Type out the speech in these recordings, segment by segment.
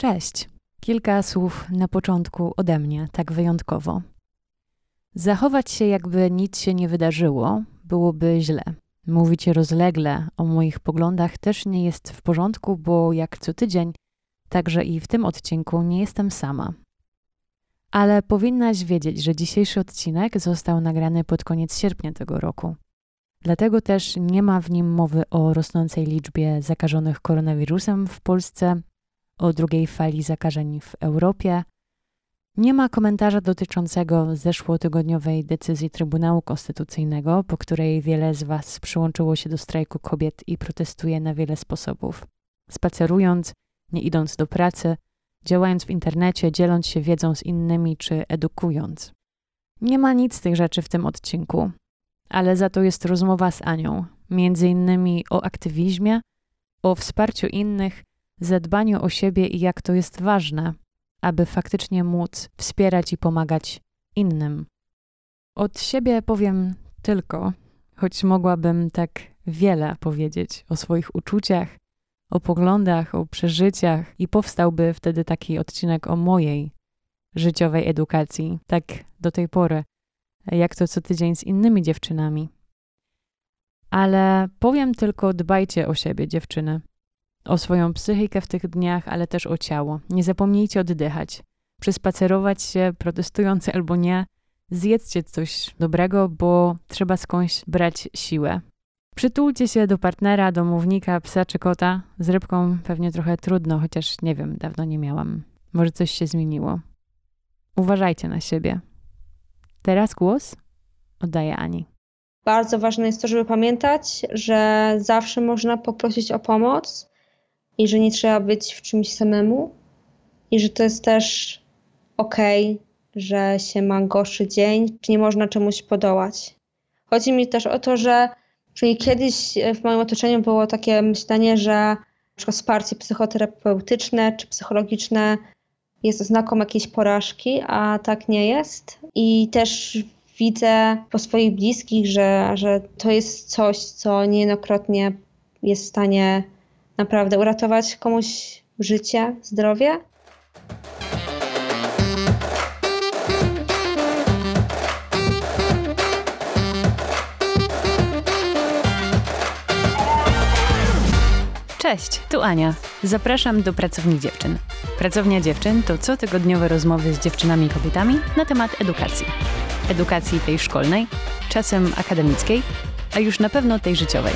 Cześć. Kilka słów na początku ode mnie, tak wyjątkowo. Zachować się, jakby nic się nie wydarzyło, byłoby źle. Mówić rozlegle o moich poglądach też nie jest w porządku, bo jak co tydzień, także i w tym odcinku nie jestem sama. Ale powinnaś wiedzieć, że dzisiejszy odcinek został nagrany pod koniec sierpnia tego roku. Dlatego też nie ma w nim mowy o rosnącej liczbie zakażonych koronawirusem w Polsce, o drugiej fali zakażeń w Europie. Nie ma komentarza dotyczącego zeszłotygodniowej decyzji Trybunału Konstytucyjnego, po której wiele z Was przyłączyło się do strajku kobiet i protestuje na wiele sposobów. Spacerując, nie idąc do pracy, działając w internecie, dzieląc się wiedzą z innymi czy edukując. Nie ma nic z tych rzeczy w tym odcinku, ale za to jest rozmowa z Anią, między innymi o aktywizmie, o wsparciu innych, zadbaniu o siebie i jak to jest ważne, aby faktycznie móc wspierać i pomagać innym. Od siebie powiem tylko, choć mogłabym tak wiele powiedzieć o swoich uczuciach, o poglądach, o przeżyciach i powstałby wtedy taki odcinek o mojej życiowej edukacji, tak do tej pory, jak to co tydzień z innymi dziewczynami. Ale powiem tylko: dbajcie o siebie, dziewczyny. O swoją psychikę w tych dniach, ale też o ciało. Nie zapomnijcie oddychać. Przespacerować się, protestując albo nie, zjedzcie coś dobrego, bo trzeba skądś brać siłę. Przytulcie się do partnera, domownika, psa czy kota. Z rybką pewnie trochę trudno, chociaż nie wiem, dawno nie miałam. Może coś się zmieniło. Uważajcie na siebie. Teraz głos oddaję Ani. Bardzo ważne jest to, żeby pamiętać, że zawsze można poprosić o pomoc i że nie trzeba być w czymś samemu i że to jest też okej, okay, że się ma gorszy dzień, czy nie można czemuś podołać. Chodzi mi też o to, że czyli kiedyś w moim otoczeniu było takie myślenie, że przykład wsparcie psychoterapeutyczne czy psychologiczne jest oznaką jakiejś porażki, a tak nie jest. I też widzę po swoich bliskich, że, że to jest coś, co niejednokrotnie jest w stanie naprawdę uratować komuś życie, zdrowie. Cześć, tu Ania. Zapraszam do Pracowni Dziewczyn. Pracownia Dziewczyn to cotygodniowe rozmowy z dziewczynami i kobietami na temat edukacji. Edukacji tej szkolnej, czasem akademickiej, a już na pewno tej życiowej.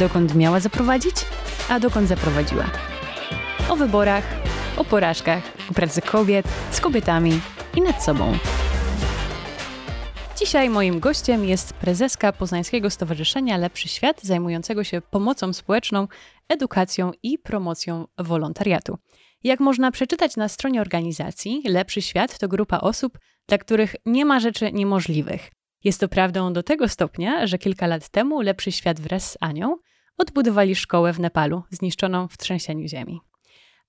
Dokąd miała zaprowadzić, a dokąd zaprowadziła. O wyborach, o porażkach, o pracy kobiet, z kobietami i nad sobą. Dzisiaj moim gościem jest prezeska Poznańskiego Stowarzyszenia Lepszy Świat, zajmującego się pomocą społeczną, edukacją i promocją wolontariatu. Jak można przeczytać na stronie organizacji, Lepszy Świat to grupa osób, dla których nie ma rzeczy niemożliwych. Jest to prawdą do tego stopnia, że kilka lat temu Lepszy Świat wraz z Anią odbudowali szkołę w Nepalu, zniszczoną w trzęsieniu ziemi.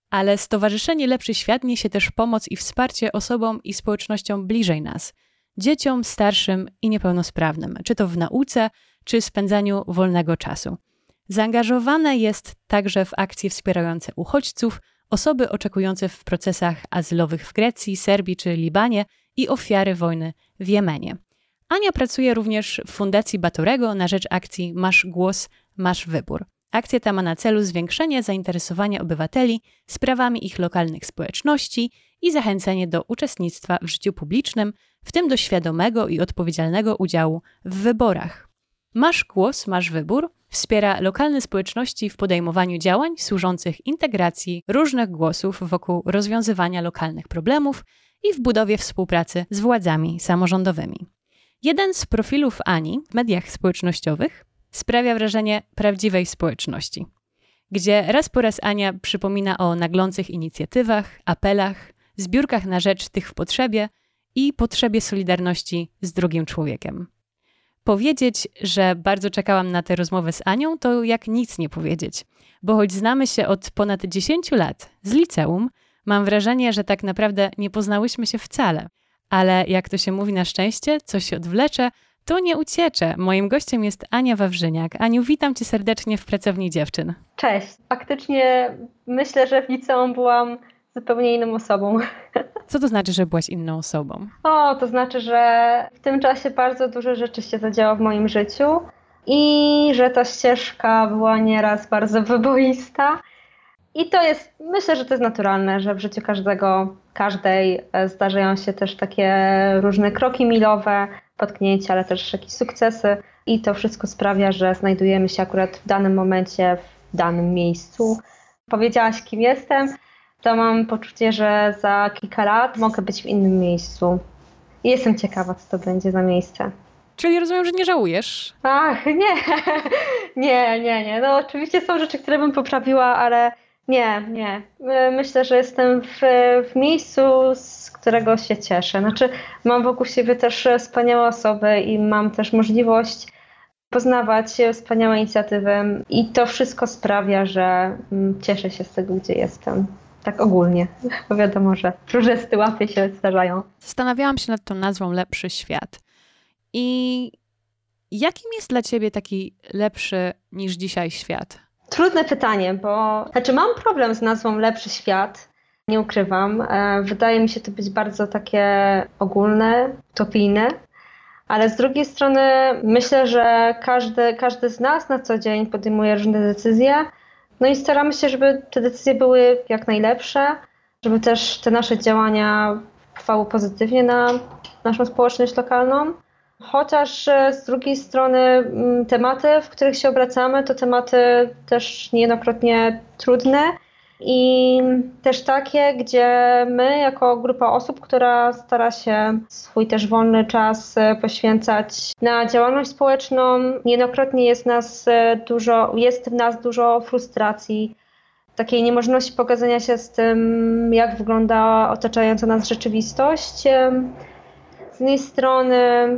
Ale Stowarzyszenie Lepszy Świat niesie też pomoc i wsparcie osobom i społecznościom bliżej nas – dzieciom, starszym i niepełnosprawnym, czy to w nauce, czy spędzaniu wolnego czasu. Zaangażowane jest także w akcje wspierające uchodźców, osoby oczekujące w procesach azylowych w Grecji, Serbii czy Libanie i ofiary wojny w Jemenie. Ania pracuje również w Fundacji Batorego na rzecz akcji Masz Głos, Masz Wybór. Akcja ta ma na celu zwiększenie zainteresowania obywateli sprawami ich lokalnych społeczności i zachęcenie do uczestnictwa w życiu publicznym, w tym do świadomego i odpowiedzialnego udziału w wyborach. Masz głos, masz wybór wspiera lokalne społeczności w podejmowaniu działań służących integracji różnych głosów wokół rozwiązywania lokalnych problemów i w budowie współpracy z władzami samorządowymi. Jeden z profilów Ani w mediach społecznościowych sprawia wrażenie prawdziwej społeczności, gdzie raz po raz Ania przypomina o naglących inicjatywach, apelach, zbiórkach na rzecz tych w potrzebie i potrzebie solidarności z drugim człowiekiem. Powiedzieć, że bardzo czekałam na tę rozmowę z Anią, to jak nic nie powiedzieć, bo choć znamy się od ponad 10 lat z liceum, mam wrażenie, że tak naprawdę nie poznałyśmy się wcale. Ale jak to się mówi na szczęście, coś się odwlecze, to nie ucieczę. Moim gościem jest Ania Wawrzyniak. Aniu, witam cię serdecznie w Pracowni Dziewczyn. Cześć. Faktycznie myślę, że w liceum byłam zupełnie inną osobą. Co to znaczy, że byłaś inną osobą? O, to znaczy, że w tym czasie bardzo dużo rzeczy się zadziało w moim życiu i że ta ścieżka była nieraz bardzo wyboista. I to jest, myślę, że to jest naturalne, że w życiu każdego, każdej e, zdarzają się też takie różne kroki milowe, potknięcia, ale też jakieś sukcesy. I to wszystko sprawia, że znajdujemy się akurat w danym momencie, w danym miejscu. Powiedziałaś, kim jestem, to mam poczucie, że za kilka lat mogę być w innym miejscu. I jestem ciekawa, co to będzie za miejsce. Czyli rozumiem, że nie żałujesz? Ach, nie. nie, nie, nie. No oczywiście są rzeczy, które bym poprawiła, ale nie, nie. Myślę, że jestem w, w miejscu, z którego się cieszę. Znaczy, mam wokół siebie też wspaniałe osoby i mam też możliwość poznawać wspaniałe inicjatywy i to wszystko sprawia, że mm, cieszę się z tego, gdzie jestem. Tak ogólnie, bo wiadomo, że różne sytuacje się zdarzają. Zastanawiałam się nad tą nazwą Lepszy Świat. I jakim jest dla ciebie taki lepszy niż dzisiaj świat? Trudne pytanie, bo znaczy mam problem z nazwą Lepszy Świat, nie ukrywam. E, wydaje mi się to być bardzo takie ogólne, utopijne, ale z drugiej strony myślę, że każdy, każdy z nas na co dzień podejmuje różne decyzje, no i staramy się, żeby te decyzje były jak najlepsze, żeby też te nasze działania wpływały pozytywnie na naszą społeczność lokalną. Chociaż e, z drugiej strony mm, tematy, w których się obracamy, to tematy też niejednokrotnie trudne i też takie, gdzie my jako grupa osób, która stara się swój też wolny czas e, poświęcać na działalność społeczną, niejednokrotnie jest nas e, dużo, jest w nas dużo frustracji, takiej niemożności pokazania się z tym, jak wygląda otaczająca nas rzeczywistość z jednej strony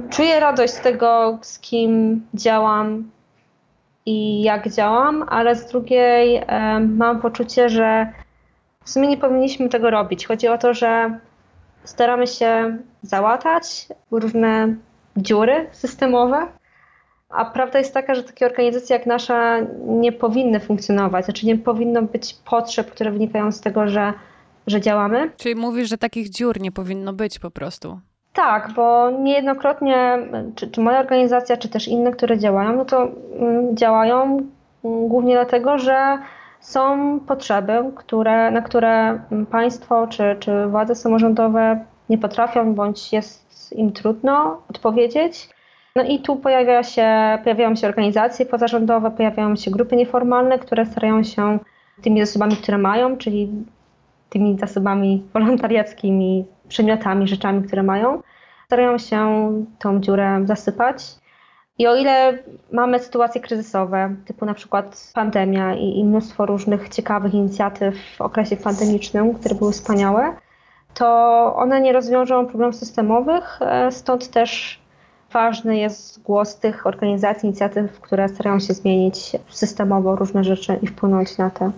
czuję radość z tego, z kim działam i jak działam, ale z drugiej mam poczucie, że w sumie nie powinniśmy tego robić. Chodzi o to, że staramy się załatać różne dziury systemowe, a prawda jest taka, że takie organizacje jak nasza nie powinny funkcjonować. Znaczy nie powinno być potrzeb, które wynikają z tego, że, że działamy. Czyli mówisz, że takich dziur nie powinno być po prostu. Tak, bo niejednokrotnie, czy, czy moja organizacja, czy też inne, które działają, no to mm, działają mm, głównie dlatego, że są potrzeby, które, na które państwo czy, czy władze samorządowe nie potrafią, bądź jest im trudno odpowiedzieć. No i tu pojawia się, pojawiają się organizacje pozarządowe, pojawiają się grupy nieformalne, które starają się tymi zasobami, które mają, czyli tymi zasobami wolontariackimi, przedmiotami, rzeczami, które mają, starają się tą dziurę zasypać. I o ile mamy sytuacje kryzysowe, typu na przykład pandemia i, i mnóstwo różnych ciekawych inicjatyw w okresie pandemicznym, które były wspaniałe, to one nie rozwiążą problemów systemowych, e, stąd też ważny jest głos tych organizacji, inicjatyw, które starają się zmienić systemowo różne rzeczy i wpłynąć na, te,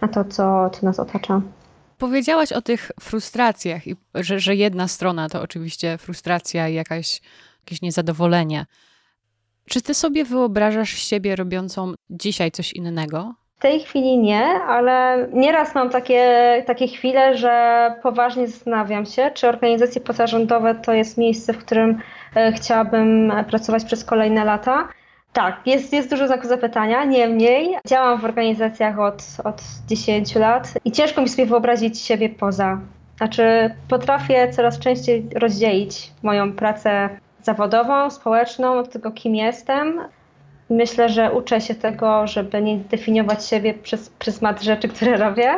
na to, co, co nas otacza. Powiedziałaś o tych frustracjach, i że, że jedna strona to oczywiście frustracja i jakaś, jakieś niezadowolenie. Czy ty sobie wyobrażasz siebie robiącą dzisiaj coś innego? W tej chwili nie, ale nieraz mam takie, takie chwile, że poważnie zastanawiam się, czy organizacje pozarządowe to jest miejsce, w którym e, chciałabym pracować przez kolejne lata. Tak, jest, jest dużo znaków zapytania, niemniej działam w organizacjach od, od 10 lat i ciężko mi sobie wyobrazić siebie poza. Znaczy, potrafię coraz częściej rozdzielić moją pracę zawodową, społeczną od tego, kim jestem. Myślę, że uczę się tego, żeby nie definiować siebie przez pryzmat rzeczy, które robię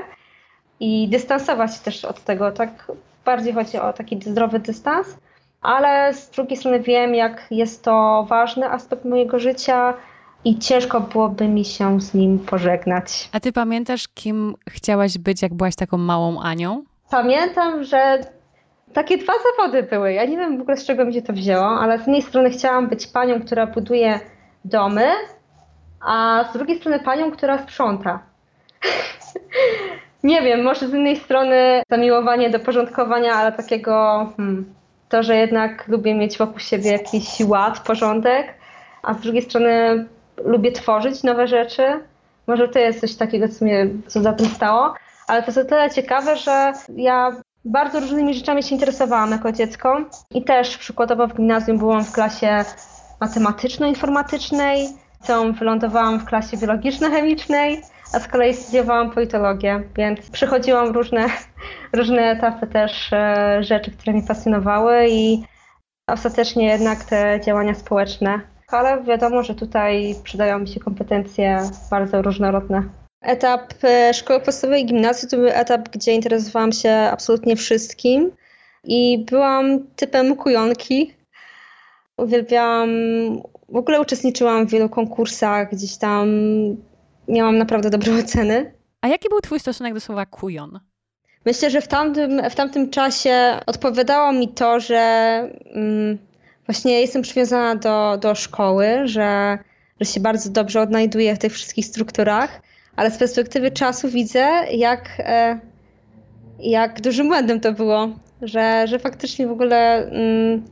i dystansować się też od tego. Tak bardziej chodzi o taki zdrowy dystans ale z drugiej strony wiem, jak jest to ważny aspekt mojego życia i ciężko byłoby mi się z nim pożegnać. A ty pamiętasz, kim chciałaś być, jak byłaś taką małą Anią? Pamiętam, że takie dwa zawody były. Ja nie wiem w ogóle z czego mi się to wzięło, ale z jednej strony chciałam być panią, która buduje domy, a z drugiej strony panią, która sprząta. nie wiem, może z jednej strony zamiłowanie do porządkowania, ale takiego hmm, to, że jednak lubię mieć wokół siebie jakiś ład, porządek, a z drugiej strony lubię tworzyć nowe rzeczy. Może to jest coś takiego, co mnie co za tym stało. ale to jest o tyle ciekawe, że ja bardzo różnymi rzeczami się interesowałam jako dziecko i też przykładowo w gimnazjum byłam w klasie matematyczno-informatycznej, tą wylądowałam w klasie biologiczno-chemicznej, a z kolei studiowałam politologię, więc przechodziłam różne, różne etapy też e, rzeczy, które mnie pasjonowały i ostatecznie jednak te działania społeczne. Ale wiadomo, że tutaj przydają mi się kompetencje bardzo różnorodne. Etap e, szkoły podstawowej i gimnazjum to był etap, gdzie interesowałam się absolutnie wszystkim i byłam typem kujonki. Uwielbiałam, w ogóle uczestniczyłam w wielu konkursach, gdzieś tam miałam naprawdę dobre oceny. A jaki był twój stosunek do słowa kujon? Myślę, że w tamtym, w tamtym czasie odpowiadało mi to, że mm, właśnie jestem przywiązana do, do szkoły, że, że się bardzo dobrze odnajduję w tych wszystkich strukturach, ale z perspektywy czasu widzę, jak, e, jak dużym błędem to było, że, że faktycznie w ogóle mm,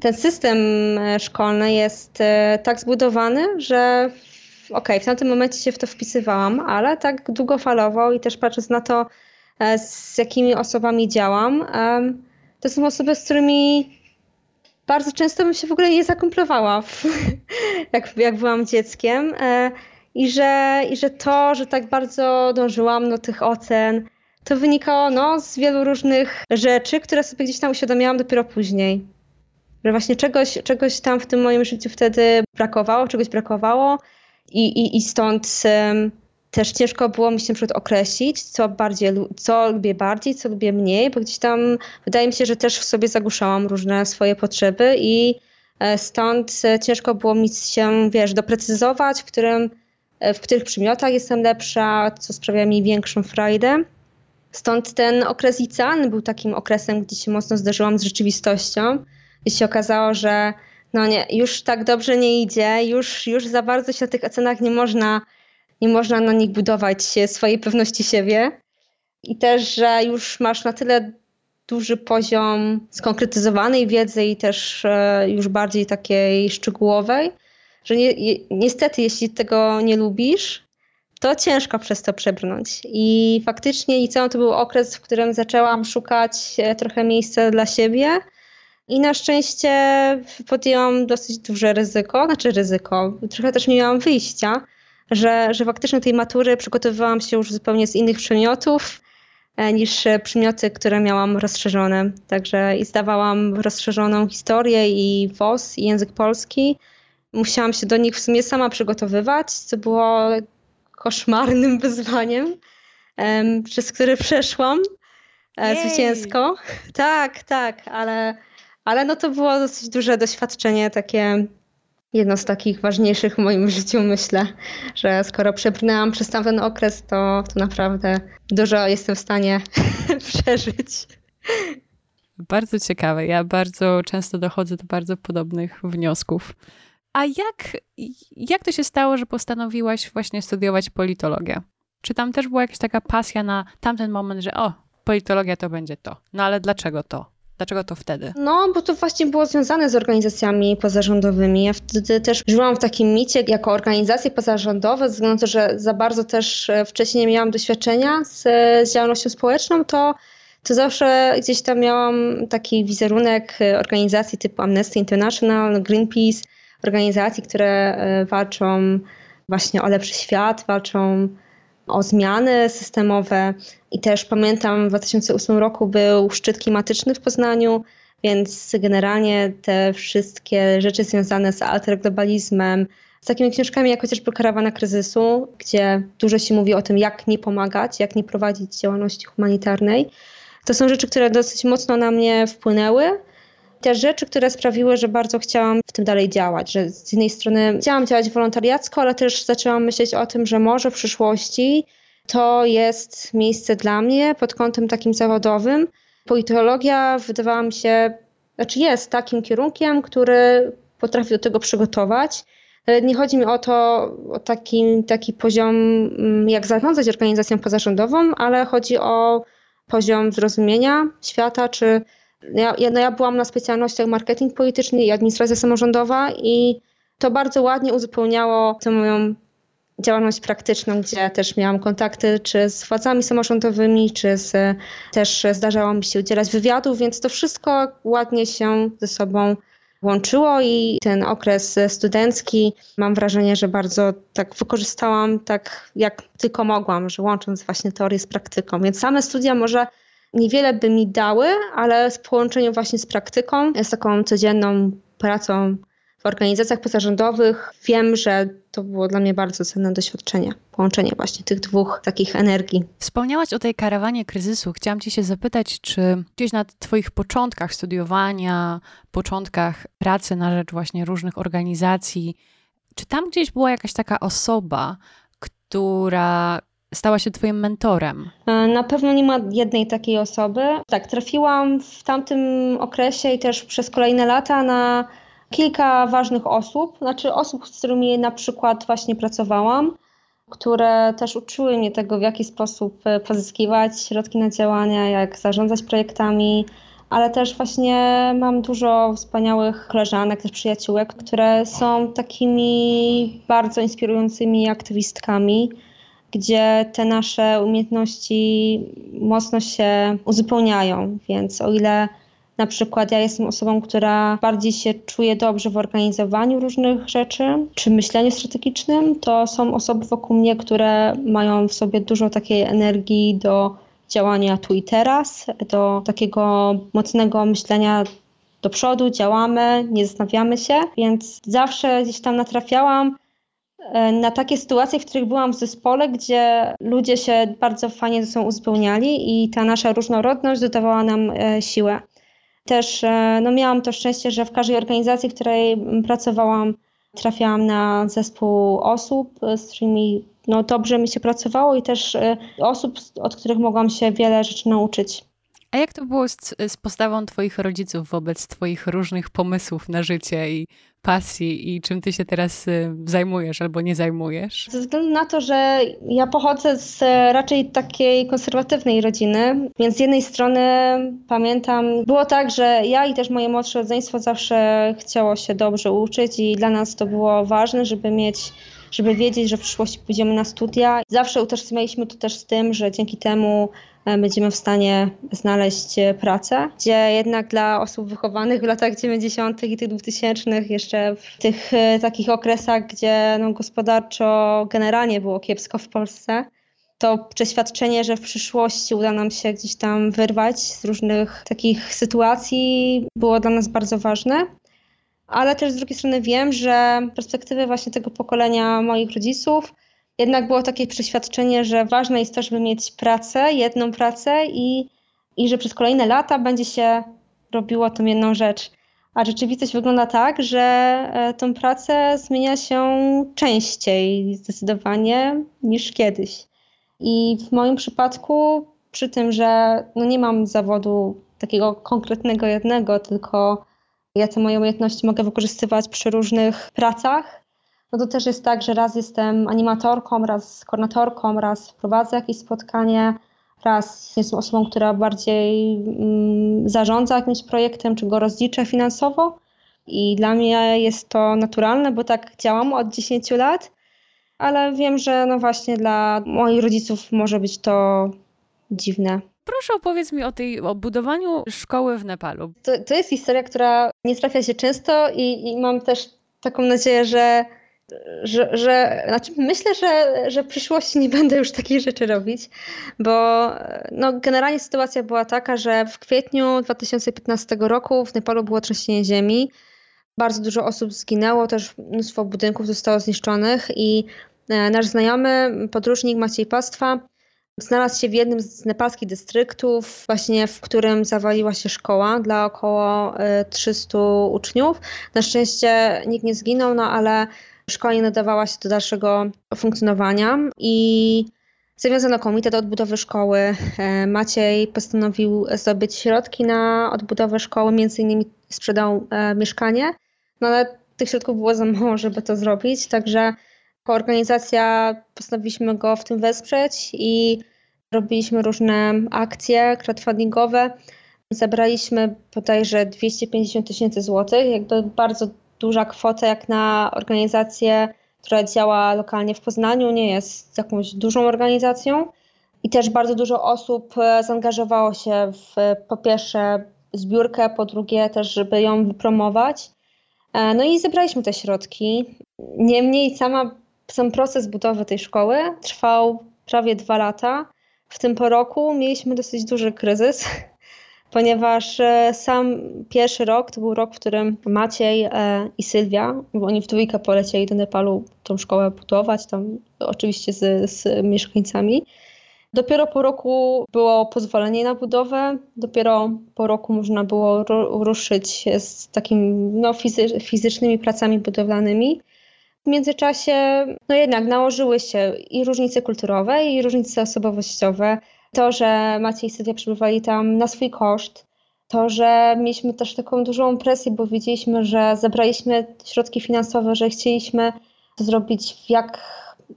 ten system e, szkolny jest e, tak zbudowany, że okej, okay, w tamtym momencie się w to wpisywałam, ale tak długofalowo i też patrząc na to, e, z jakimi osobami działam, to są osoby, z którymi bardzo często bym się w ogóle nie zakomplowała, jak, jak byłam dzieckiem. E, I że, I że to, że tak bardzo dążyłam do tych ocen, to wynikało no, z wielu różnych rzeczy, które sobie gdzieś tam uświadomiłam dopiero później. Że właśnie czegoś, czegoś tam w tym moim życiu wtedy brakowało, czegoś brakowało i, i, i stąd też ciężko było mi się przed określić, co, bardziej, co lubię bardziej, co lubię mniej, bo gdzieś tam wydaje mi się, że też w sobie zagłuszałam różne swoje potrzeby i e, stąd e, ciężko było mi się, wiesz, doprecyzować, w, którym, e, w których przymiotach jestem lepsza, co sprawia mi większą frajdę. Stąd ten okres licealny był takim okresem, gdzie się mocno zderzyłam z rzeczywistością i się okazało, że no nie, już tak dobrze nie idzie, już, już za bardzo się na tych ocenach nie można, nie można na nich budować swojej pewności siebie. I też, że już masz na tyle duży poziom skonkretyzowanej wiedzy i też e, już bardziej takiej szczegółowej, że ni niestety, jeśli tego nie lubisz, to ciężko przez to przebrnąć. I faktycznie liceum to był okres, w którym zaczęłam szukać e, trochę miejsca dla siebie i na szczęście podjęłam dosyć duże ryzyko, znaczy ryzyko, trochę też nie miałam wyjścia, że, że faktycznie tej matury przygotowywałam się już zupełnie z innych przedmiotów e, niż przedmioty, które miałam rozszerzone. Także i zdawałam rozszerzoną historię i WOS i język polski. Musiałam się do nich w sumie sama przygotowywać, co było koszmarnym wyzwaniem, przez które przeszłam e, Jej. zwycięsko. Tak, tak, ale ale no to było dosyć duże doświadczenie, takie jedno z takich ważniejszych w moim życiu, myślę, że skoro przebrnęłam przez tamten okres, to, to naprawdę dużo jestem w stanie przeżyć. Bardzo ciekawe. Ja bardzo często dochodzę do bardzo podobnych wniosków. A jak, jak to się stało, że postanowiłaś właśnie studiować politologię? Czy tam też była jakaś taka pasja na tamten moment, że o, politologia to będzie to. No ale dlaczego to? Dlaczego to wtedy? No, bo to właśnie było związane z organizacjami pozarządowymi. Ja wtedy też żyłam w takim micie jako organizacje pozarządowe, ze względu na to, że za bardzo też e, wcześniej nie miałam doświadczenia z, z działalnością społeczną, to to zawsze gdzieś tam miałam taki wizerunek e, organizacji typu Amnesty International, Greenpeace, organizacji, które e, walczą właśnie o lepszy świat, walczą o zmiany systemowe. I też pamiętam, w 2008 roku był szczyt klimatyczny w Poznaniu, więc generalnie te wszystkie rzeczy związane z alterglobalizmem, z takimi książkami jak chociażby Karawana Kryzysu, gdzie dużo się mówi o tym, jak nie pomagać, jak nie prowadzić działalności humanitarnej. To są rzeczy, które dosyć mocno na mnie wpłynęły te rzeczy, które sprawiły, że bardzo chciałam w tym dalej działać, że z jednej strony chciałam działać wolontariacko, ale też zaczęłam myśleć o tym, że może w przyszłości to jest miejsce dla mnie pod kątem takim zawodowym. Politologia wydawała mi się, znaczy jest takim kierunkiem, który potrafi do tego przygotować. Nie chodzi mi o to, o taki, taki poziom, mm, jak zarządzać organizacją pozarządową, ale chodzi o poziom zrozumienia świata, czy ja, no ja byłam na specjalnościach marketing polityczny i administracja samorządowa i to bardzo ładnie uzupełniało tę moją działalność praktyczną, gdzie też miałam kontakty czy z władzami samorządowymi, czy z, też zdarzało mi się udzielać wywiadów, więc to wszystko ładnie się ze sobą łączyło i ten okres studencki mam wrażenie, że bardzo tak wykorzystałam tak jak tylko mogłam, że łącząc właśnie teorię z praktyką. Więc same studia może niewiele by mi dały, ale w połączeniu właśnie z praktyką, z taką codzienną pracą w organizacjach pozarządowych, wiem, że to było dla mnie bardzo cenne doświadczenie. Połączenie właśnie tych dwóch takich energii. Wspomniałaś o tej karawanie kryzysu. Chciałam Cię się zapytać, czy gdzieś na Twoich początkach studiowania, początkach pracy na rzecz właśnie różnych organizacji, czy tam gdzieś była jakaś taka osoba, która stała się Twoim mentorem? E, na pewno nie ma jednej takiej osoby. Tak, trafiłam w tamtym okresie i też przez kolejne lata na kilka ważnych osób, znaczy osób, z którymi na przykład właśnie pracowałam, które też uczyły mnie tego, w jaki sposób e, pozyskiwać środki na działania, jak zarządzać projektami, ale też właśnie mam dużo wspaniałych koleżanek, też przyjaciółek, które są takimi bardzo inspirującymi aktywistkami, gdzie te nasze umiejętności mocno się uzupełniają. Więc o ile na przykład ja jestem osobą, która bardziej się czuje dobrze w organizowaniu różnych rzeczy, czy myśleniu strategicznym, to są osoby wokół mnie, które mają w sobie dużo takiej energii do działania tu i teraz, do takiego mocnego myślenia do przodu, działamy, nie zastanawiamy się, więc zawsze gdzieś tam natrafiałam na takie sytuacje, w których byłam w zespole, gdzie ludzie się bardzo fajnie ze sobą uzupełniali i ta nasza różnorodność dodawała nam e, siłę. Też e, no, miałam to szczęście, że w każdej organizacji, w której pracowałam, trafiałam na zespół osób, z którymi no, dobrze mi się pracowało i też e, osób, od których mogłam się wiele rzeczy nauczyć. A jak to było z, z postawą Twoich rodziców wobec Twoich różnych pomysłów na życie i pasji i czym ty się teraz y, zajmujesz albo nie zajmujesz? Ze względu na to, że ja pochodzę z e, raczej takiej konserwatywnej rodziny, więc z jednej strony pamiętam, było tak, że ja i też moje młodsze rodzeństwo zawsze chciało się dobrze uczyć i dla nas to było ważne, żeby mieć żeby wiedzieć, że w przyszłości pójdziemy na studia. Zawsze utożsamialiśmy to też z tym, że dzięki temu będziemy w stanie znaleźć e, pracę, gdzie jednak dla osób wychowanych w latach 90. i tych 2000 jeszcze w tych e, takich okresach, gdzie no, gospodarczo generalnie było kiepsko w Polsce, to przeświadczenie, że w przyszłości uda nam się gdzieś tam wyrwać z różnych takich sytuacji, było dla nas bardzo ważne. Ale też z drugiej strony wiem, że perspektywy właśnie tego pokolenia moich rodziców jednak było takie przeświadczenie, że ważne jest to, żeby mieć pracę, jedną pracę i, i że przez kolejne lata będzie się robiło tą jedną rzecz. A rzeczywistość wygląda tak, że e, tą pracę zmienia się częściej zdecydowanie niż kiedyś. I w moim przypadku, przy tym, że no nie mam zawodu takiego konkretnego jednego, tylko ja te moje umiejętności mogę wykorzystywać przy różnych pracach, no to też jest tak, że raz jestem animatorką, raz koordynatorką, raz prowadzę jakieś spotkanie, raz jestem osobą, która bardziej mm, zarządza jakimś projektem, czy go rozlicza finansowo. I dla mnie jest to naturalne, bo tak działam od 10 lat, ale wiem, że no właśnie dla moich rodziców może być to dziwne. Proszę opowiedz mi o tej o budowaniu szkoły w Nepalu. To, to jest historia, która nie trafia się często i, i mam też taką nadzieję, że że, że znaczy myślę, że, że w przyszłości nie będę już takich rzeczy robić, bo no, generalnie sytuacja była taka, że w kwietniu 2015 roku w Nepalu było trzęsienie ziemi. Bardzo dużo osób zginęło, też mnóstwo budynków zostało zniszczonych i e, nasz znajomy, podróżnik Maciej Pastwa, znalazł się w jednym z nepalskich dystryktów, właśnie w którym zawaliła się szkoła dla około 300 e, uczniów. Na szczęście nikt nie zginął, no ale Szkoła nie nadawała się do dalszego funkcjonowania i zawiązano komitet odbudowy szkoły. E, Maciej postanowił zdobyć środki na odbudowę szkoły, między innymi sprzedał e, mieszkanie, no ale tych środków było za mało, żeby to zrobić, także jako organizacja postanowiliśmy go w tym wesprzeć i robiliśmy różne akcje crowdfundingowe. Zebraliśmy bodajże 250 tysięcy złotych, jakby bardzo duża kwota jak na organizację, która działa lokalnie w Poznaniu, nie jest jakąś dużą organizacją. I też bardzo dużo osób e, zaangażowało się w po pierwsze zbiórkę, po drugie też, żeby ją wypromować. E, no i zebraliśmy te środki. Niemniej sama, sam proces budowy tej szkoły trwał prawie dwa lata. W tym po roku mieliśmy dosyć duży kryzys, ponieważ e, sam pierwszy rok to był rok, w którym Maciej e, i Sylwia, bo oni w dwójkę polecieli do Nepalu tą szkołę budować, tam oczywiście z, z mieszkańcami. Dopiero po roku było pozwolenie na budowę, dopiero po roku można było ruszyć z takimi no, fizycznymi pracami budowlanymi. W międzyczasie, no jednak nałożyły się i różnice kulturowe, i różnice osobowościowe. To, że Maciej i Sylwia przebywali tam na swój koszt, to, że mieliśmy też taką dużą presję, bo wiedzieliśmy, że zebraliśmy środki finansowe, że chcieliśmy to zrobić w jak,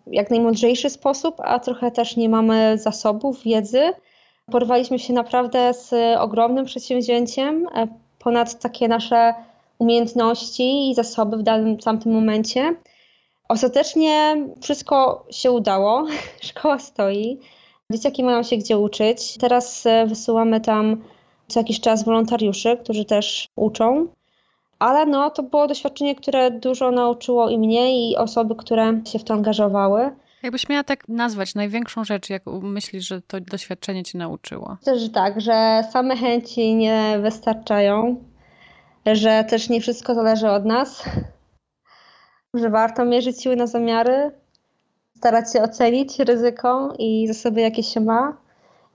jak najmądrzejszy sposób, a trochę też nie mamy zasobów, wiedzy. Porwaliśmy się naprawdę z ogromnym przedsięwzięciem, e, ponad takie nasze umiejętności i zasoby w danym tamtym momencie. Ostatecznie wszystko się udało, szkoła stoi, dzieciaki mają się gdzie uczyć. Teraz e, wysyłamy tam co jakiś czas wolontariuszy, którzy też uczą. Ale no, to było doświadczenie, które dużo nauczyło i mnie, i osoby, które się w to angażowały. Jakbyś miała tak nazwać największą rzecz, jak myślisz, że to doświadczenie cię nauczyło? Myślę, że tak, że same chęci nie wystarczają, że też nie wszystko zależy od nas, że warto mierzyć siły na zamiary, starać się ocenić ryzyko i zasoby, jakie się ma.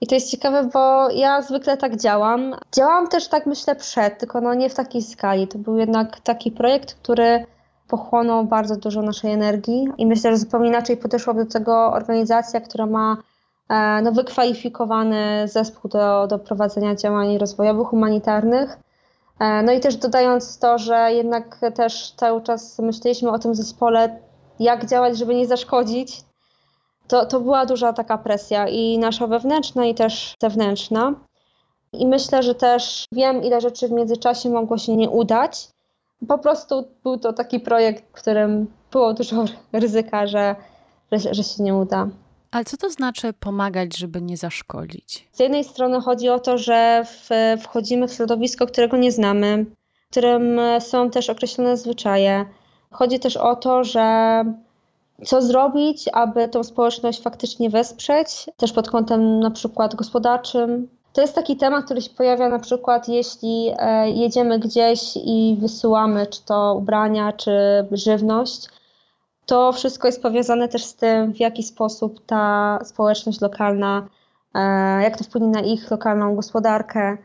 I to jest ciekawe, bo ja zwykle tak działam. Działam też tak myślę przed, tylko no nie w takiej skali. To był jednak taki projekt, który pochłonął bardzo dużo naszej energii i myślę, że zupełnie inaczej podeszłaby do tego organizacja, która ma e, no, wykwalifikowany zespół do, do prowadzenia działań rozwojowych, humanitarnych. E, no i też dodając to, że jednak też cały czas myśleliśmy o tym zespole, jak działać, żeby nie zaszkodzić, to, to była duża taka presja i nasza wewnętrzna, i też zewnętrzna. I myślę, że też wiem, ile rzeczy w międzyczasie mogło się nie udać. Po prostu był to taki projekt, w którym było dużo ryzyka, że, że, że się nie uda. Ale co to znaczy pomagać, żeby nie zaszkodzić? Z jednej strony chodzi o to, że w, wchodzimy w środowisko, którego nie znamy, w którym są też określone zwyczaje. Chodzi też o to, że co zrobić, aby tą społeczność faktycznie wesprzeć, też pod kątem na przykład gospodarczym. To jest taki temat, który się pojawia na przykład, jeśli e, jedziemy gdzieś i wysyłamy czy to ubrania, czy żywność. To wszystko jest powiązane też z tym, w jaki sposób ta społeczność lokalna, e, jak to wpłynie na ich lokalną gospodarkę.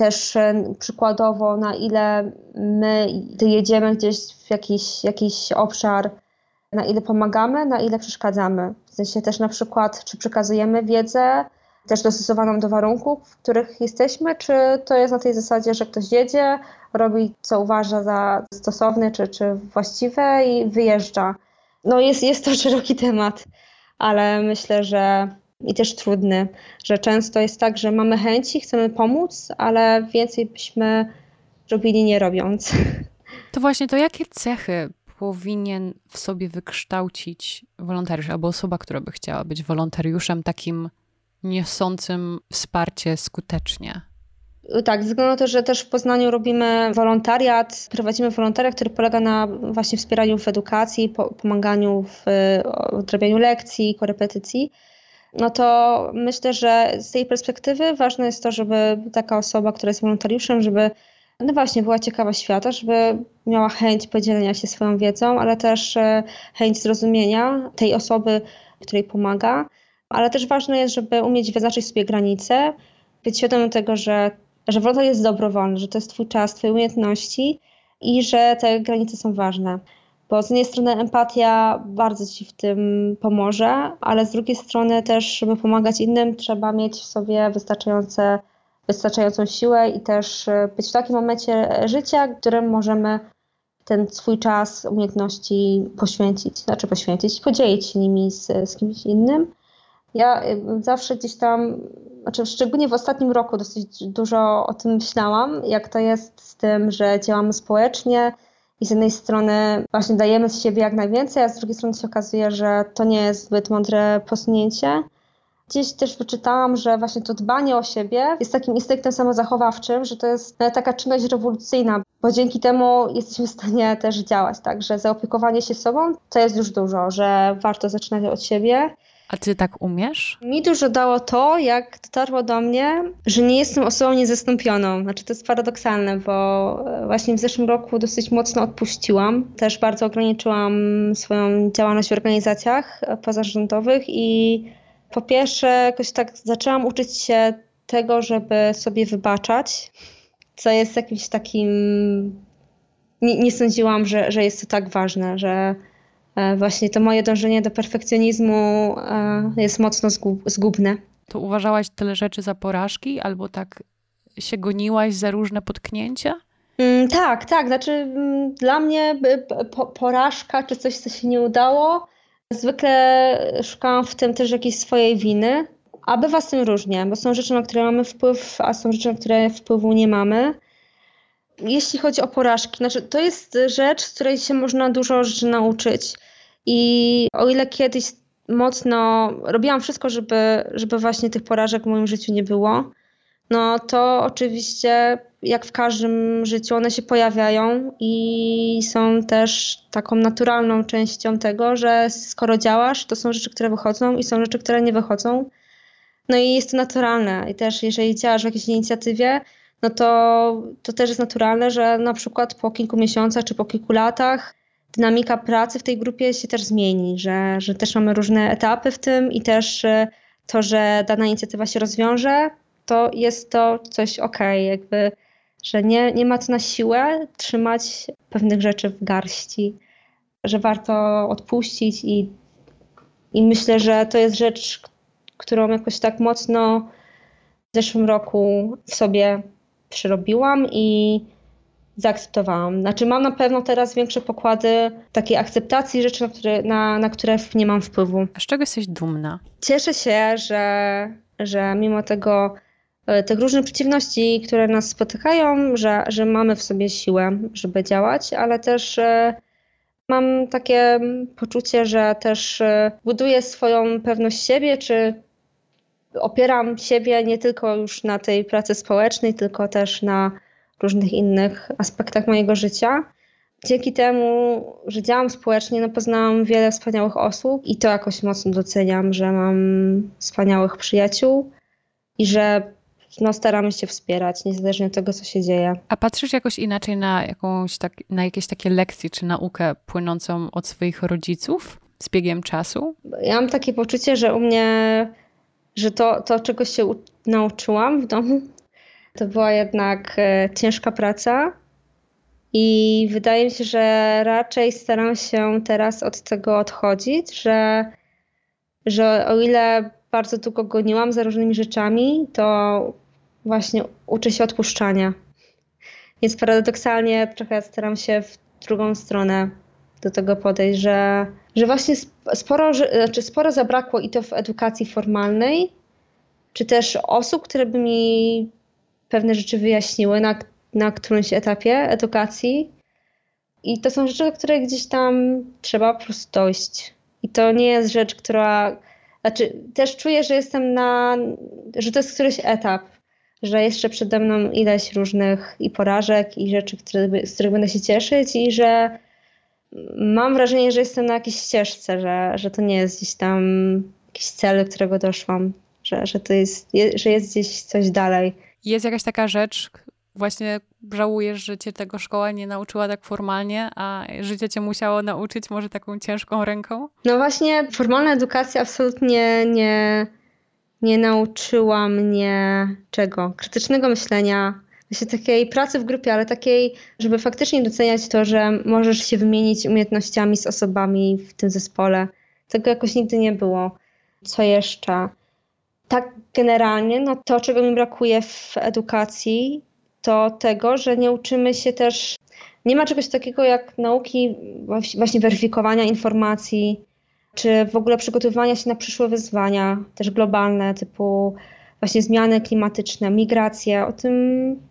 Też e, przykładowo, na ile my jedziemy gdzieś w jakiś, jakiś obszar, na ile pomagamy, na ile przeszkadzamy. W sensie też na przykład, czy przekazujemy wiedzę, też dostosowaną do warunków, w których jesteśmy, czy to jest na tej zasadzie, że ktoś jedzie, robi co uważa za stosowne czy, czy właściwe i wyjeżdża. No jest, jest to szeroki temat, ale myślę, że i też trudny, że często jest tak, że mamy chęci, chcemy pomóc, ale więcej byśmy robili nie robiąc. To właśnie to jakie cechy powinien w sobie wykształcić wolontariusz albo osoba, która by chciała być wolontariuszem takim niosącym wsparcie skutecznie? Tak, ze względu na to, że też w Poznaniu robimy wolontariat, prowadzimy wolontariat, który polega na właśnie wspieraniu w edukacji, pomaganiu w odrabianiu lekcji, korepetycji, no to myślę, że z tej perspektywy ważne jest to, żeby taka osoba, która jest wolontariuszem, żeby no właśnie, była ciekawa świata, żeby miała chęć podzielenia się swoją wiedzą, ale też e, chęć zrozumienia tej osoby, której pomaga. Ale też ważne jest, żeby umieć wyznaczyć sobie granice, być świadomym tego, że, że wolontariat jest dobrowolny, że to jest twój czas, twoje umiejętności i że te granice są ważne. Bo z jednej strony empatia bardzo ci w tym pomoże, ale z drugiej strony też, żeby pomagać innym, trzeba mieć w sobie wystarczające wystarczającą siłę i też e, być w takim momencie życia, w którym możemy ten swój czas, umiejętności poświęcić, znaczy poświęcić, podzielić się nimi z, z kimś innym. Ja e, zawsze gdzieś tam, znaczy szczególnie w ostatnim roku dosyć dużo o tym myślałam, jak to jest z tym, że działamy społecznie, i z jednej strony właśnie dajemy z siebie jak najwięcej, a z drugiej strony się okazuje, że to nie jest zbyt mądre posunięcie. Gdzieś też wyczytałam, że właśnie to dbanie o siebie jest takim instynktem samozachowawczym, że to jest taka czynność rewolucyjna, bo dzięki temu jesteśmy w stanie też działać, tak, że zaopiekowanie się sobą to jest już dużo, że warto zaczynać od siebie. A ty tak umiesz? Mi dużo dało to, jak dotarło do mnie, że nie jestem osobą niezastąpioną. Znaczy to jest paradoksalne, bo e, właśnie w zeszłym roku dosyć mocno odpuściłam. Też bardzo ograniczyłam swoją działalność w organizacjach e, pozarządowych i po pierwsze jakoś tak zaczęłam uczyć się tego, żeby sobie wybaczać, co jest jakimś takim... Nie, nie sądziłam, że, że jest to tak ważne, że właśnie to moje dążenie do perfekcjonizmu e, jest mocno zgubne. To uważałaś tyle rzeczy za porażki, albo tak się goniłaś za różne potknięcia? Mm, tak, tak. Znaczy, mm, dla mnie porażka czy coś, co się nie udało, zwykle szukałam w tym też jakiejś swojej winy. A bywa z tym różnie, bo są rzeczy, na które mamy wpływ, a są rzeczy, na które wpływu nie mamy jeśli chodzi o porażki, znaczy to jest rzecz, z której się można dużo rzeczy nauczyć. I o ile kiedyś mocno robiłam wszystko, żeby, żeby właśnie tych porażek w moim życiu nie było, no to oczywiście, jak w każdym życiu, one się pojawiają i są też taką naturalną częścią tego, że skoro działasz, to są rzeczy, które wychodzą i są rzeczy, które nie wychodzą. No i jest to naturalne. I też, jeżeli działasz w jakiejś inicjatywie, no to, to też jest naturalne, że na przykład po kilku miesiącach czy po kilku latach dynamika pracy w tej grupie się też zmieni, że, że też mamy różne etapy w tym i też e, to, że dana inicjatywa się rozwiąże, to jest to coś ok, jakby, że nie, nie ma co na siłę trzymać pewnych rzeczy w garści, że warto odpuścić i, i myślę, że to jest rzecz, którą jakoś tak mocno w zeszłym roku w sobie przerobiłam i zaakceptowałam. Znaczy mam na pewno teraz większe pokłady takiej akceptacji rzeczy, na które, na, na które nie mam wpływu. A z czego jesteś dumna? Cieszę się, że, że mimo tego e, tych różnych przeciwności, które nas spotykają, że, że mamy w sobie siłę, żeby działać, ale też e, mam takie poczucie, że też e, buduję swoją pewność siebie, czy opieram siebie nie tylko już na tej pracy społecznej, tylko też na różnych innych aspektach mojego życia. Dzięki temu, że działam społecznie, no poznałam wiele wspaniałych osób i to jakoś mocno doceniam, że mam wspaniałych przyjaciół i że no, staramy się wspierać, niezależnie od tego, co się dzieje. A patrzysz jakoś inaczej na, jakąś tak, na jakieś takie lekcje czy naukę płynącą od swoich rodziców z biegiem czasu? Ja mam takie poczucie, że u mnie że to, to czego się nauczyłam w domu, to była jednak e, ciężka praca. I wydaje mi się, że raczej staram się teraz od tego odchodzić, że, że o ile bardzo długo goniłam za różnymi rzeczami, to właśnie uczę się odpuszczania. Więc paradoksalnie trochę staram się w drugą stronę do tego podejść, że, że właśnie sporo, znaczy sporo zabrakło i to w edukacji formalnej, czy też osób, które by mi pewne rzeczy wyjaśniły na, na którymś etapie edukacji. I to są rzeczy, do których gdzieś tam trzeba po prostu dojść. I to nie jest rzecz, która. Znaczy, też czuję, że jestem na. że to jest któryś etap, że jeszcze przede mną ileś różnych i porażek, i rzeczy, które, z których będę się cieszyć, i że mam wrażenie, że jestem na jakiejś ścieżce, że, że to nie jest gdzieś tam jakiś cel, do którego doszłam, że, że to jest, że jest gdzieś coś dalej. Jest jakaś taka rzecz, właśnie żałujesz, że cię tego szkoła nie nauczyła tak formalnie, a życie cię musiało nauczyć może taką ciężką ręką? No właśnie, formalna edukacja absolutnie nie, nie nauczyła mnie czego? Krytycznego myślenia, właśnie takiej pracy w grupie, ale takiej, żeby faktycznie doceniać to, że możesz się wymienić umiejętnościami z osobami w tym zespole. Tego jakoś nigdy nie było. Co jeszcze? Tak generalnie, no to czego mi brakuje w edukacji, to tego, że nie uczymy się też, nie ma czegoś takiego jak nauki właśnie weryfikowania informacji, czy w ogóle przygotowywania się na przyszłe wyzwania, też globalne, typu właśnie zmiany klimatyczne, migracje. O tym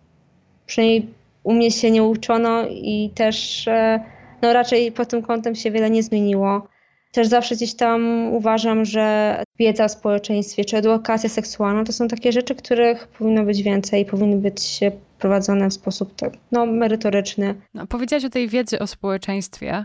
przynajmniej u mnie się nie uczono i też e, no raczej pod tym kątem się wiele nie zmieniło. Też zawsze gdzieś tam uważam, że wiedza o społeczeństwie czy edukacja seksualna to są takie rzeczy, których powinno być więcej, powinny być prowadzone w sposób tak, no, merytoryczny. No, powiedziałaś o tej wiedzy o społeczeństwie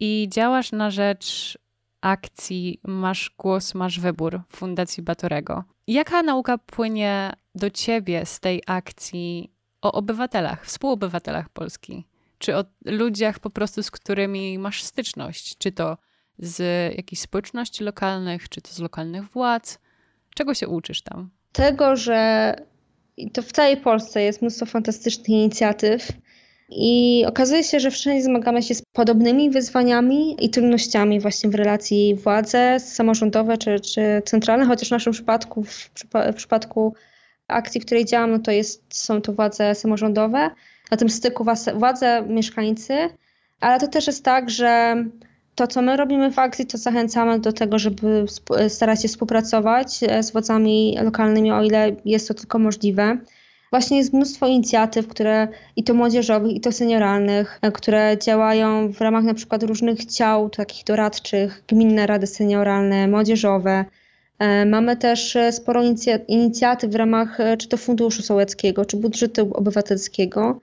i działasz na rzecz akcji Masz Głos, Masz Wybór Fundacji Batorego. Jaka nauka płynie do ciebie z tej akcji o obywatelach, współobywatelach Polski? Czy o ludziach po prostu, z którymi masz styczność? Czy to z jakichś społeczności lokalnych, czy to z lokalnych władz? Czego się uczysz tam? Tego, że to w całej Polsce jest mnóstwo fantastycznych inicjatyw i okazuje się, że wszędzie zmagamy się z podobnymi wyzwaniami i trudnościami właśnie w relacji władze samorządowe czy, czy centralne, chociaż w naszym przypadku, w, w przypadku akcji, w której działam, no to jest, są to władze samorządowe, na tym styku władze, mieszkańcy, ale to też jest tak, że to, co my robimy w akcji, to zachęcamy do tego, żeby starać się współpracować e, z władzami lokalnymi, o ile jest to tylko możliwe. Właśnie jest mnóstwo inicjatyw, które i to młodzieżowych, i to senioralnych, e, które działają w ramach na przykład różnych ciał takich doradczych, gminne rady senioralne, młodzieżowe. E, mamy też sporo inicjatyw w ramach czy to Funduszu Sołeckiego, czy budżetu obywatelskiego.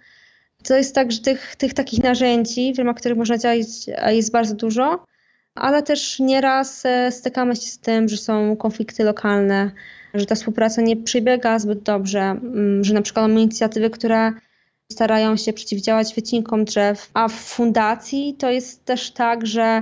To jest tak, że tych, tych takich narzędzi, w ramach których można działać, jest bardzo dużo, ale też nieraz e, stykamy się z tym, że są konflikty lokalne, że ta współpraca nie przebiega zbyt dobrze, mm, że na przykład mamy inicjatywy, które starają się przeciwdziałać wycinkom drzew, a w fundacji to jest też tak, że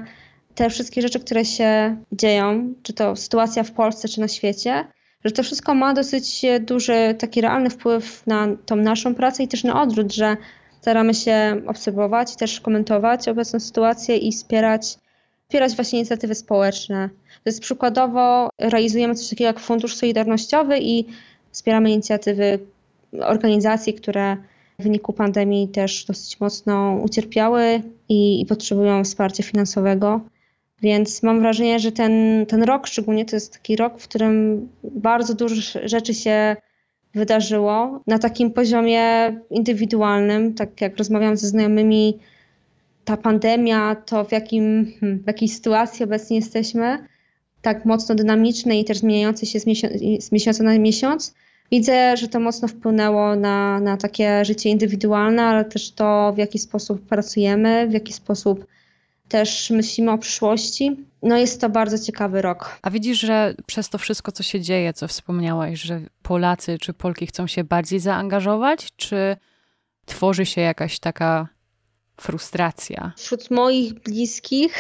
te wszystkie rzeczy, które się dzieją, czy to sytuacja w Polsce, czy na świecie, że to wszystko ma dosyć duży, taki realny wpływ na tą naszą pracę i też na odwrót, że Staramy się obserwować, też komentować obecną sytuację i wspierać, wspierać właśnie inicjatywy społeczne. To jest przykładowo realizujemy coś takiego jak Fundusz Solidarnościowy i wspieramy inicjatywy organizacji, które w wyniku pandemii też dosyć mocno ucierpiały i, i potrzebują wsparcia finansowego. Więc mam wrażenie, że ten, ten rok szczególnie to jest taki rok, w którym bardzo dużo rzeczy się wydarzyło na takim poziomie indywidualnym, tak jak rozmawiam ze znajomymi, ta pandemia, to w, jakim, hmm, w jakiej sytuacji obecnie jesteśmy, tak mocno dynamicznej i też zmieniającej się z, miesiąc, z miesiąca na miesiąc, widzę, że to mocno wpłynęło na, na takie życie indywidualne, ale też to, w jaki sposób pracujemy, w jaki sposób też myślimy o przyszłości. No jest to bardzo ciekawy rok. A widzisz, że przez to wszystko, co się dzieje, co wspomniałaś, że Polacy czy Polki chcą się bardziej zaangażować, czy tworzy się jakaś taka frustracja? Wśród moich bliskich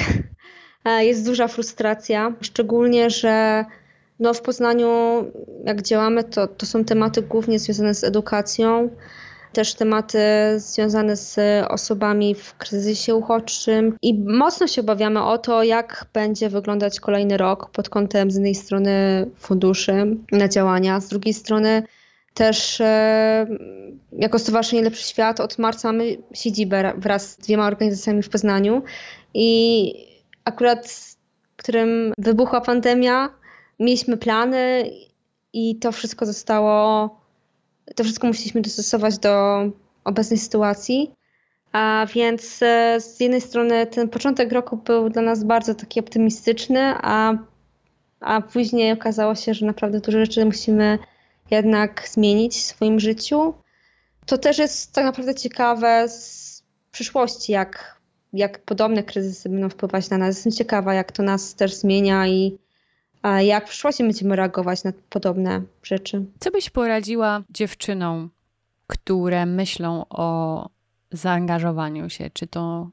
e, jest duża frustracja, szczególnie, że no w Poznaniu, jak działamy, to, to są tematy głównie związane z edukacją też tematy związane z osobami w kryzysie uchodźczym i mocno się obawiamy o to, jak będzie wyglądać kolejny rok pod kątem z jednej strony funduszy na działania, z drugiej strony też e, jako Stowarzyszenie Lepszy Świat od marca mamy siedzibę wraz z dwiema organizacjami w Poznaniu i akurat w którym wybuchła pandemia, mieliśmy plany i to wszystko zostało to wszystko musieliśmy dostosować do obecnej sytuacji. A więc e, z jednej strony ten początek roku był dla nas bardzo taki optymistyczny, a, a później okazało się, że naprawdę dużo rzeczy musimy jednak zmienić w swoim życiu. To też jest tak naprawdę ciekawe z przyszłości, jak, jak podobne kryzysy będą wpływać na nas. Jestem ciekawa, jak to nas też zmienia i jak w przyszłości będziemy reagować na podobne rzeczy. Co byś poradziła dziewczynom, które myślą o zaangażowaniu się, czy to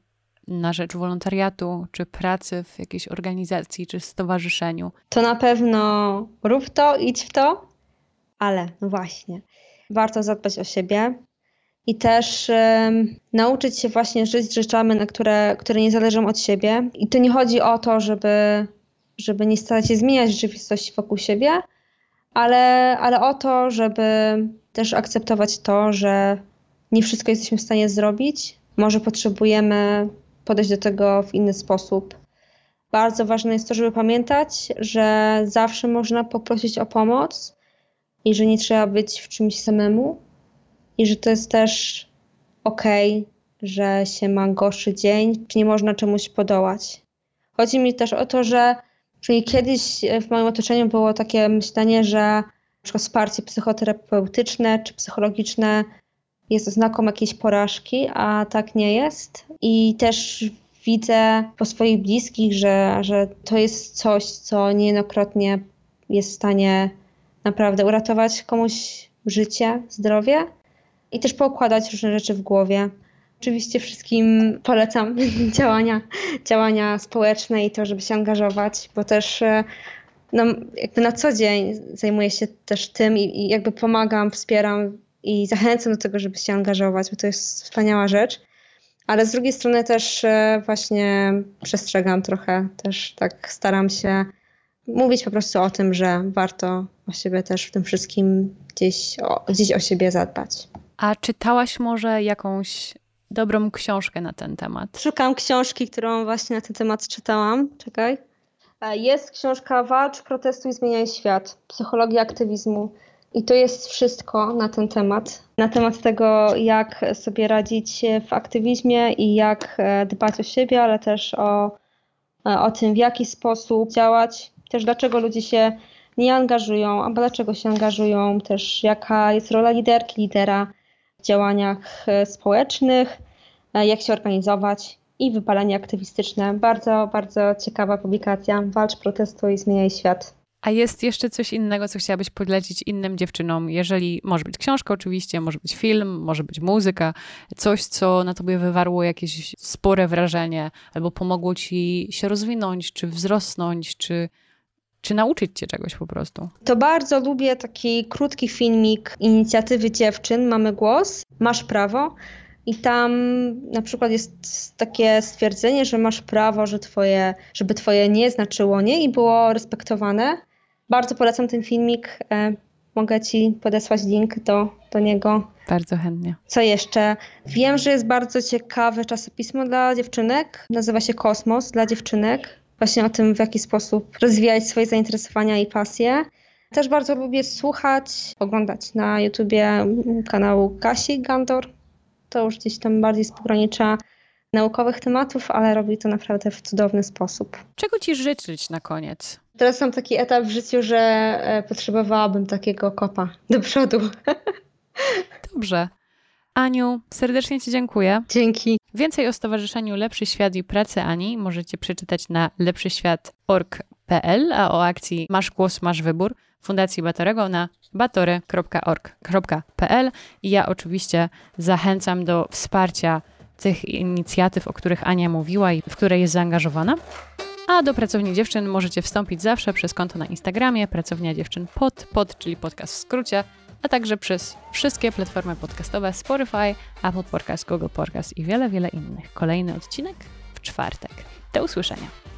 na rzecz wolontariatu, czy pracy w jakiejś organizacji, czy stowarzyszeniu? To na pewno rób to, idź w to, ale no właśnie, warto zadbać o siebie i też um, nauczyć się właśnie żyć rzeczami, na które, które nie zależą od siebie. I to nie chodzi o to, żeby żeby nie starać się zmieniać rzeczywistości wokół siebie, ale, ale o to, żeby też akceptować to, że nie wszystko jesteśmy w stanie zrobić. Może potrzebujemy podejść do tego w inny sposób. Bardzo ważne jest to, żeby pamiętać, że zawsze można poprosić o pomoc i że nie trzeba być w czymś samemu. I że to jest też okej, okay, że się ma gorszy dzień, czy nie można czemuś podołać. Chodzi mi też o to, że czyli kiedyś w moim otoczeniu było takie myślenie, że przykład wsparcie psychoterapeutyczne czy psychologiczne jest oznaką jakiejś porażki, a tak nie jest. I też widzę po swoich bliskich, że, że to jest coś, co niejednokrotnie jest w stanie naprawdę uratować komuś życie, zdrowie i też poukładać różne rzeczy w głowie. Oczywiście wszystkim polecam działania, działania społeczne i to, żeby się angażować, bo też e, no, jakby na co dzień zajmuję się też tym i, i jakby pomagam, wspieram i zachęcam do tego, żeby się angażować, bo to jest wspaniała rzecz. Ale z drugiej strony też e, właśnie przestrzegam trochę, też tak staram się mówić po prostu o tym, że warto o siebie też w tym wszystkim gdzieś o, gdzieś o siebie zadbać. A czytałaś może jakąś dobrą książkę na ten temat? Szukam książki, którą właśnie na ten temat czytałam. Czekaj. E, jest książka Walcz, protestuj, zmieniaj świat. Psychologia aktywizmu. I to jest wszystko na ten temat. Na temat tego, jak sobie radzić w aktywizmie i jak e, dbać o siebie, ale też o, e, o tym, w jaki sposób działać, też dlaczego ludzie się nie angażują, albo dlaczego się angażują, też jaka jest rola liderki, lidera działaniach e, społecznych, jak się organizować i wypalenie aktywistyczne. Bardzo, bardzo ciekawa publikacja. Walcz, protestuj, zmieniaj świat. A jest jeszcze coś innego, co chciałabyś podlecić innym dziewczynom? Jeżeli może być książka, oczywiście, może być film, może być muzyka, coś, co na tobie wywarło jakieś spore wrażenie, albo pomogło ci się rozwinąć, czy wzrosnąć, czy, czy nauczyć cię czegoś po prostu. To bardzo lubię taki krótki filmik inicjatywy dziewczyn Mamy Głos, Masz Prawo. I tam na przykład jest takie stwierdzenie, że masz prawo, że twoje, żeby twoje nie znaczyło nie i było respektowane. Bardzo polecam ten filmik. E, mogę Ci podesłać link do, do niego. Bardzo chętnie. Co jeszcze? Wiem, że jest bardzo ciekawe czasopismo dla dziewczynek. Nazywa się Kosmos dla dziewczynek. Właśnie o tym, w jaki sposób rozwijać swoje zainteresowania i pasje. Też bardzo lubię słuchać, oglądać na YouTubie kanału Kasi Gandor. To już gdzieś tam bardziej z pogranicza naukowych tematów, ale robi to naprawdę w cudowny sposób. Czego Ci życzyć na koniec? Teraz mam taki etap w życiu, że e, potrzebowałabym takiego kopa do przodu. Dobrze. Aniu, serdecznie Ci dziękuję. Dzięki. Więcej o Stowarzyszeniu Lepszy Świat i pracy Ani możecie przeczytać na lepszyświat.org.pl, a o akcji Masz Głos, Masz Wybór Fundacji Batorego na batory.org.pl i ja oczywiście zachęcam do wsparcia tych inicjatyw, o których Ania mówiła i w które jest zaangażowana. A do Pracowni Dziewczyn możecie wstąpić zawsze przez konto na Instagramie Pracownia Dziewczyn pod, pod, czyli podcast w skrócie, a także przez wszystkie platformy podcastowe Spotify, Apple Podcast, Google Podcast i wiele, wiele innych. Kolejny odcinek w czwartek. Do usłyszenia.